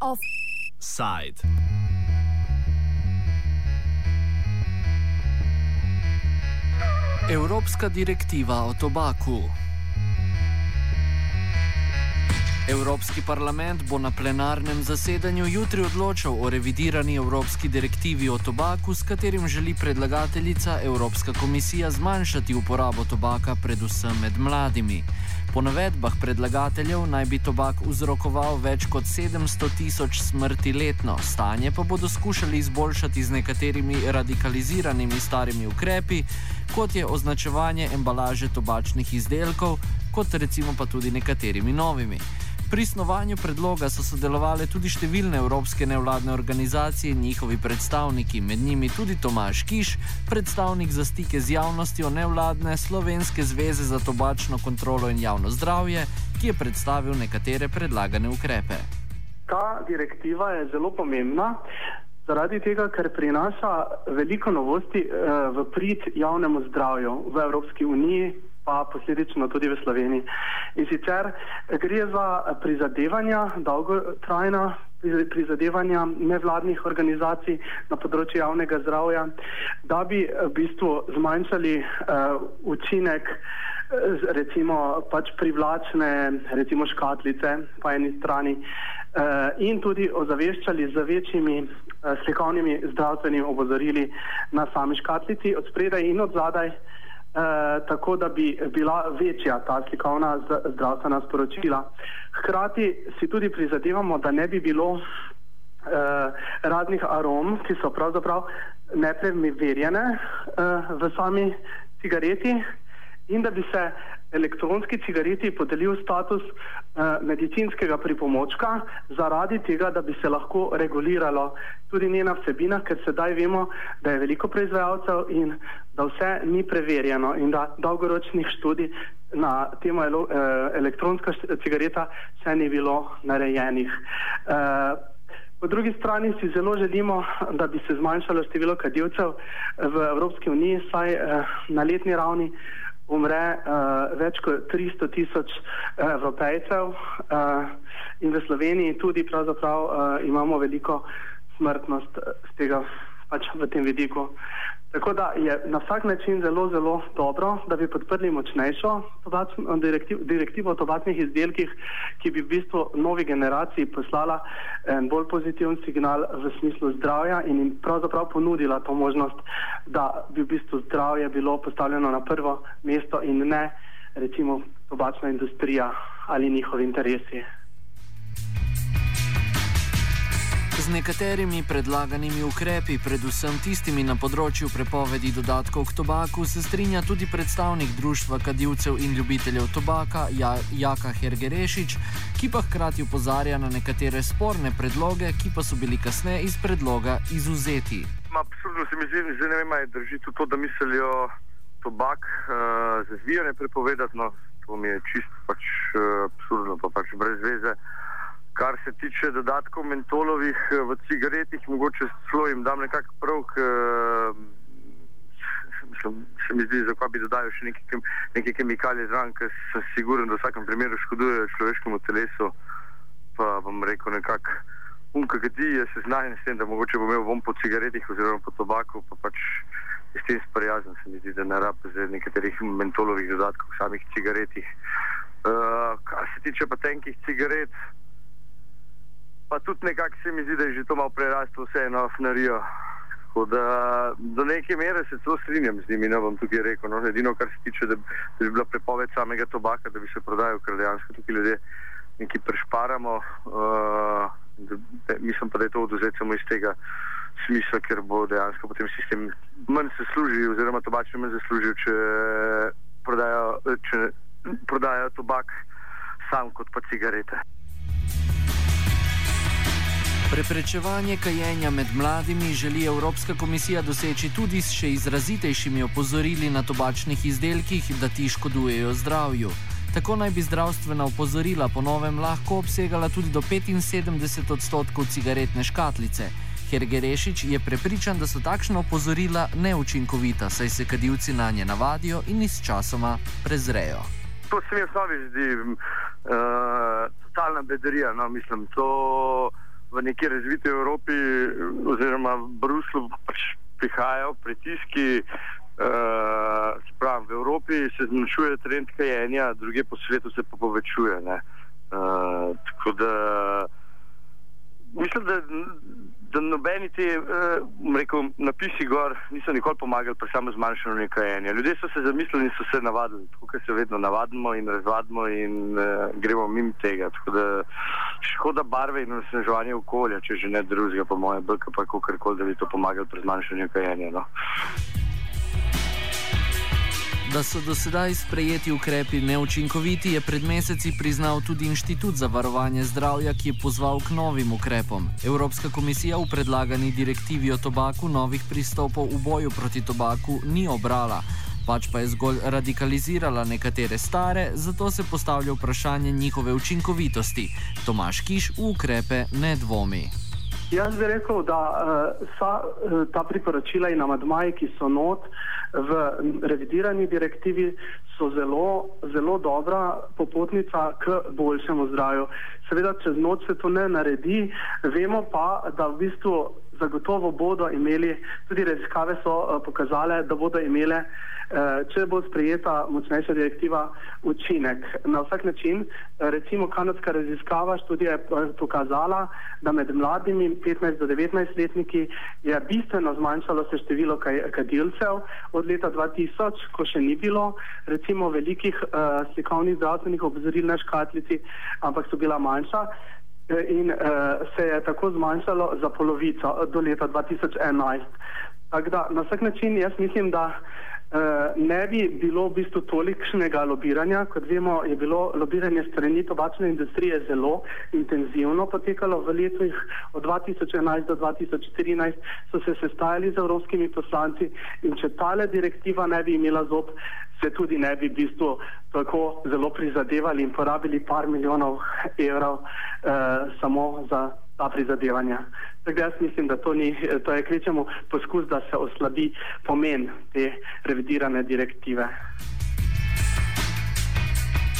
Offside. Evropska direktiva o tobaku. Evropski parlament bo na plenarnem zasedanju jutri odločal o revidirani Evropski direktivi o tobaku, s katerim želi predlagateljica Evropska komisija zmanjšati uporabo tobaka, predvsem med mladimi. Po navedbah predlagateljev naj bi tobak vzrokoval več kot 700 tisoč smrti letno, stanje pa bodo skušali izboljšati z nekaterimi radikaliziranimi starimi ukrepi, kot je označevanje embalaže tobačnih izdelkov, kot recimo pa tudi nekaterimi novimi. Pri snovanju predloga so sodelovali tudi številne evropske nevladne organizacije in njihovi predstavniki, med njimi tudi Tomaš Kiš, predstavnik za stike z javnostjo nevladne Slovenske zveze za tobačno kontrolo in javno zdravje, ki je predstavil nekatere predlagane ukrepe. Ta direktiva je zelo pomembna. Zaradi tega, ker prinaša veliko novosti eh, v prid javnemu zdravju v Evropski uniji, pa posledično tudi v Sloveniji. In sicer gre za prizadevanja, dolgotrajna prizadevanja nevladnih organizacij na področju javnega zdravja, da bi v bistvu zmanjšali uh, učinek recimo pač privlačne recimo škatlice po eni strani uh, in tudi ozaveščali z večjimi uh, slikovnimi zdravstvenimi opozorili na sami škatlici od spredaj in od zadaj. Eh, tako da bi bila večja ta slikovna zdravstvena sporočila. Hkrati si tudi prizadevamo, da ne bi bilo eh, raznih arom, ki so pravzaprav nepreverjene eh, v sami cigareti in da bi se elektronski cigareti podelil status uh, medicinskega pripomočka zaradi tega, da bi se lahko reguliralo tudi njena vsebina, ker sedaj vemo, da je veliko proizvajalcev in da vse ni preverjeno in da dolgoročnih študij na temo uh, elektronska cigareta še ni bilo narejenih. Uh, Po drugi strani si zelo želimo, da bi se zmanjšalo število kadilcev v Evropski uniji, saj na letni ravni umre uh, več kot 300 tisoč uh, evropejcev uh, in v Sloveniji tudi pravzaprav uh, imamo veliko smrtnost z tega pač v tem vidiku. Tako da je na vsak način zelo, zelo dobro, da bi podprli močnejšo direktiv, direktivo o tobačnih izdelkih, ki bi v bistvu novi generaciji poslala en bolj pozitiven signal v smislu zdravja in jim pravzaprav ponudila to možnost, da bi v bistvu zdravje bilo postavljeno na prvo mesto in ne recimo tobačna industrija ali njihovi interesi. Z nekaterimi predlaganimi ukrepi, predvsem tistimi na področju prepovedi dodatkov k tobaku, se strinja tudi predstavnik Društva kadilcev in ljubiteljev tobaka ja, Jaka Hergerešič, ki pa hkrati upozarja na nekatere sporne predloge, ki pa so bili kasneje iz predloga izuzeti. Absolutno se mi zdi, da ne vem, ali drži tudi to, da mislijo tobak uh, za zvijanje prepovedati. No, to mi je čisto pač, uh, absurdno, pa pač brez veze. Kar se tiče dodatkov mentolovih eh, v cigaretih, mogoče celo jim dam nekako prav, ker se mi zdi, zakaj bi dodajal še neke, neke kemikalije zraven, ker sem siguren, da v vsakem primeru škodujejo človeškemu telesu. Pa bom rekel nekako, unka gadi je seznanjen s tem, da mogoče bo imel vom po cigaretih oziroma po tobaku, pa pač s tem sprijazen se mi zdi, da ne rabi z nekaterih mentolovih dodatkov v samih cigaretih. Uh, kar se tiče pa tenkih cigaret, pa tudi nekako se mi zdi, da je že to malo preraslo vseeno v narijo. Da, do neke mere se celo strinjam z njimi, ne bom tukaj rekel. No, edino, kar se tiče, da, da bi bila prepoved samega tobaka, da bi se prodajal, ker dejansko tukaj ljudje nekaj prešparamo. Uh, da, da, mislim pa, da je to oduzeti samo iz tega smisla, ker bo dejansko potem sistem manj se služi, oziroma tobačni manj zaslužil, če prodajo, če prodajo tobak sam kot pa cigarete. Preprečevanje kajenja med mladimi želi Evropska komisija doseči tudi s še izrazitejšimi opozorili na tobačnih izdelkih, da ti škodujejo zdravju. Tako naj bi zdravstvena opozorila po novem lahko obsegala tudi do 75 odstotkov cigaretne škatlice. Hergerešič je prepričan, da so takšna opozorila neučinkovita, saj se kadilci na nje navadijo in iz časoma prezrejo. To se mi v osnovi zdi uh, totalna bedarija. No, mislim, to v neki razviti Evropi oziroma v Bruslu pač prihajajo pritiski. Uh, pravi, v Evropi se zmanjšuje trend kajenja, druge po svetu se pa povečuje. Uh, tako da mislim, da, da nobeni ti uh, napisi gor niso nikoli pomagali pri samo zmanjšanju kajenja. Ljudje so se zamislili in so se navadili, tako se vedno navadimo in razvadimo in uh, gremo mimo tega. Tako da škoda barve in osneževanje okolja, če že ne drugega, po mojem, brka pa kako koli, da bi to pomagalo pri zmanjšanju kajenja. No. Da so do sedaj sprejeti ukrepi neučinkoviti, je pred meseci priznal tudi Inštitut za varovanje zdravja, ki je pozval k novim ukrepom. Evropska komisija v predlagani direktivi o tobaku novih pristopov v boju proti tobaku ni obrala, pač pa je zgolj radikalizirala nekatere stare, zato se postavlja vprašanje njihove učinkovitosti. Tomaš Kiš v ukrepe ne dvomi. Jaz bi rekel, da uh, vsa uh, ta priporočila in amadmaji, ki so not v revidirani direktivi, so zelo, zelo dobra popotnica k boljšemu zdravju. Seveda, čez noč se to ne naredi, vemo pa, da v bistvu zagotovo bodo imeli, tudi raziskave so uh, pokazale, da bodo imele uh, če bo sprejeta močnejša direktiva, učinek. Na vsak način, eh, recimo kanadska raziskava študija je pokazala, da med mladimi 15 do 19 letniki je bistveno zmanjšalo se število kadilcev od leta 2000, ko še ni bilo recimo velikih uh, slikovnih zdravstvenih obzoril na škatlici, ampak so bila manjša. In uh, se je tako zmanjšalo za polovico do leta 2011. Tako da na vsak način jaz mislim, da Eh, ne bi bilo v bistvu tolikšnega lobiranja. Kot vemo, je bilo lobiranje strani tobačne industrije zelo intenzivno potekalo v letih od 2011 do 2014, so se sestajali z evropskimi poslanci in če tale direktiva ne bi imela zob, se tudi ne bi v bistvu tako zelo prizadevali in porabili par milijonov evrov uh, samo za ta prizadevanja. Tako jaz mislim, da to, ni, to je kvečemu poskus, da se oslabi pomen te revidirane direktive.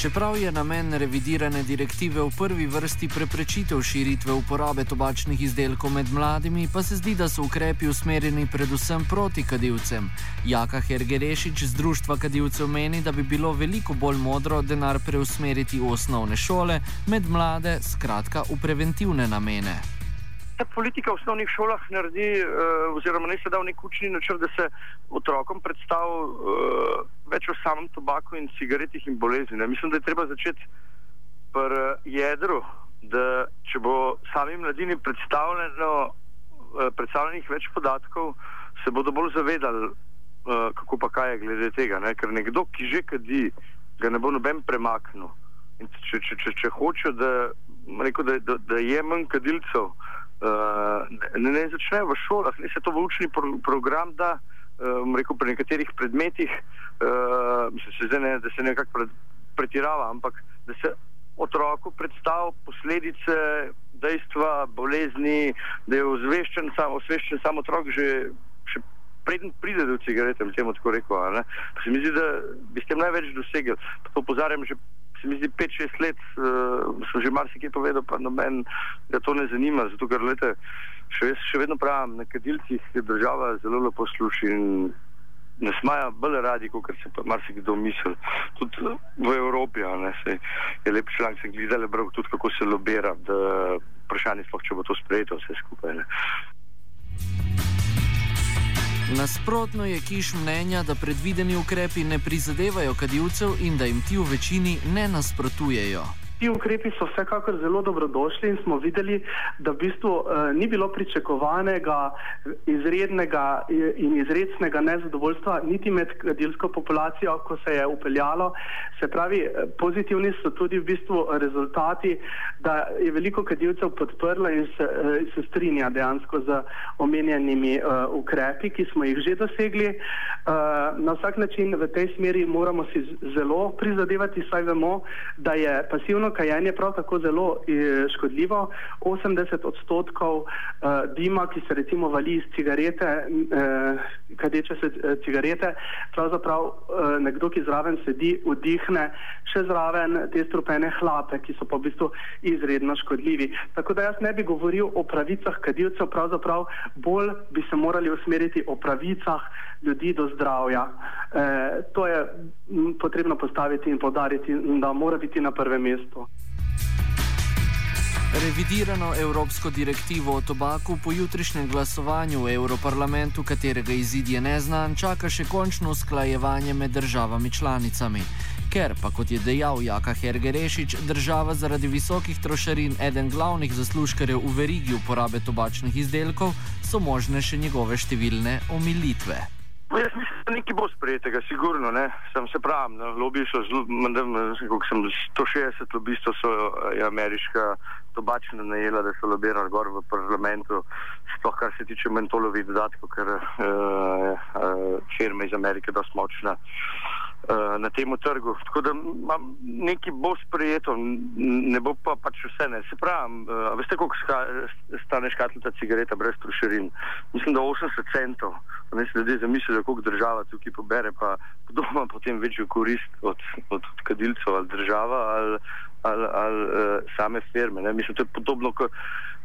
Čeprav je namen revidirane direktive v prvi vrsti preprečitev širitve uporabe tobačnih izdelkov med mladimi, pa se zdi, da so ukrepi usmerjeni predvsem proti kadilcem. Jaka Hergerešič z Društva kadilcev meni, da bi bilo veliko bolj modro denar preusmeriti v osnovne šole, med mlade, skratka v preventivne namene ta politika v osnovnih šolah naredi, uh, oziroma ne se da v nek učni načrt, da se otrokom predstavi uh, več o samem tobaku in cigaretih in bolezni. Ne? Mislim, da je treba začeti pri jedru, da če bo samim mladini predstavljeno, uh, predstavljenih več podatkov, se bodo bolj zavedali, uh, kako pa kaj je glede tega. Ne? Ker nekdo, ki že kadi, ga ne bo noben premaknil. Če, če, če, če hoče, da, rekel, da, da, da je manj kadilcev, uh, ne, ne začnejo v šolah, ne se to v učni pro, program da, um, rekel pri nekaterih predmetih, uh, se zdaj ne, da se nekako pred, pretirava, ampak da se otroku predstavi posledice dejstva, bolezni, da je ozveščen sam, osveščen sam otrok že, še preden pride do cigarete, temu tako rekel. Se mi zdi, da bi s tem največ dosegli. To pozarjam že se mi zdi 5-6 let, uh, sem že marsikaj povedal, pa noben ga to ne zanima. Zato, ker lete, še, še vedno pravim, na kadilcih je država zelo lepo sluši in ne smaja bolj radi, kot se pa marsikdo misli. Tudi v Evropi ne, se, je lep članek, sem gledal, tudi kako se lobira, da vprašanje sploh, če bo to sprejeto vse skupaj. Ne. Nasprotno je Kiš mnenja, da predvideni ukrepi ne prizadevajo kadilcev in da jim ti v večini ne nasprotujejo. Ti ukrepi so vsekakor zelo dobrodošli in smo videli, da v bistvu eh, ni bilo pričakovanega izrednega in izrednega nezadovoljstva niti med kadilsko populacijo, ko se je upeljalo. Se pravi, eh, pozitivni so tudi v bistvu rezultati, da je veliko kadilcev podprlo in se, eh, se strinja dejansko z omenjenimi uh, ukrepi, ki smo jih že dosegli. Uh, na vsak način v tej smeri moramo si zelo prizadevati, saj vemo, da je pasivno pasivno kajenje prav tako zelo eh, škodljivo. 80 odstotkov uh, dima, ki se recimo vali iz cigarete, uh, kadeče se uh, cigarete, pravzaprav uh, nekdo, ki zraven sedi, vdihne še zraven te strupene hlape, ki so pa v bistvu izredno škodljivi. Tako da jaz ne bi govoril o pravicah kadilcev, pravzaprav bolj bi se morali usmeriti o pravicah ljudi do zdravja. E, to je potrebno postaviti in podariti, da mora biti na prvem mestu. Revidirano evropsko direktivo o tobaku po jutrišnjem glasovanju v Evroparlamentu, katerega izid je neznan, čaka še končno usklajevanje med državami članicami. Ker pa, kot je dejal Jaka Hergerešič, država zaradi visokih trošarin eden glavnih zaslužkarjev v verigi uporabe tobačnih izdelkov, so možne še njegove številne omilitve. Jaz mislim, da nekaj bo sprejetega, sigurno. Ne? Sem se pravim, no, lobiji so zelo, kot sem 160 lobistov, so je ameriška tobačna najela, da so lobirali gor v parlamentu, sploh kar se tiče mentolovih dodatkov, ker uh, uh, firme iz Amerike dosti močna. Uh, na tem trgu. Tako da nekaj bo sprejeto, ne bo pa pač vse. Ne. Se pravi, uh, veste, koliko stane škatlica cigareta brez trošarin? Mislim, da 80 centov. Ne se ljudje zamislijo, koliko država tukaj pobere, pa kdo ima potem večjo korist od, od, od kadilcev ali država ali, ali, ali uh, same firme. Ne. Mislim, to je podobno kot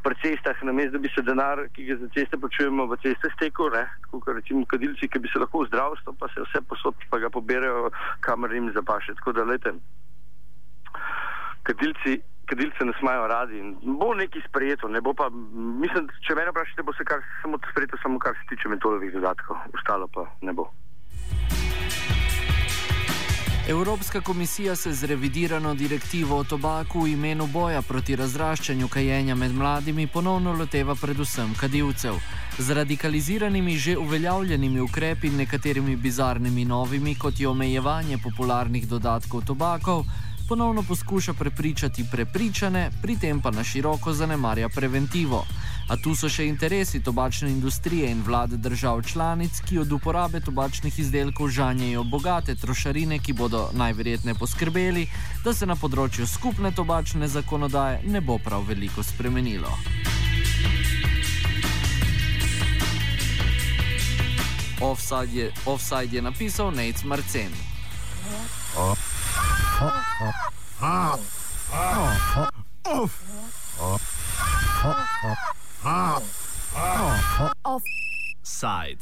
pri cestah, namesto da bi se denar, ki ga za ceste počujemo, v ceste stekel, kot recimo kadilci, ki bi se lahko v zdravstvo, pa se vse posod, pa ga poberajo, kamor jim zapaše. Tako da, lete, kadilci, kadilce ne smajo radi in bo nekaj sprejeto, ne bo pa, mislim, če mene vprašate, bo se kar samo sprejeto, samo kar se tiče metolovih dodatkov, ostalo pa ne bo. Evropska komisija se z revidirano direktivo o tobaku v imenu boja proti razraščanju kajenja med mladimi ponovno loteva predvsem kadilcev. Z radikaliziranimi že uveljavljenimi ukrepi in nekaterimi bizarnimi novimi, kot je omejevanje popularnih dodatkov tobakov, ponovno poskuša prepričati prepričane, pri tem pa na široko zanemarja preventivo. A tu so še interesi tobačne industrije in vlade držav članic, ki od uporabe tobačnih izdelkov žanjejo bogate trošarine, ki bodo najverjetneje poskrbeli, da se na področju skupne tobačne zakonodaje ne bo prav veliko spremenilo. Offside je, offside je napisal Nate Marcen. Oh. Offside.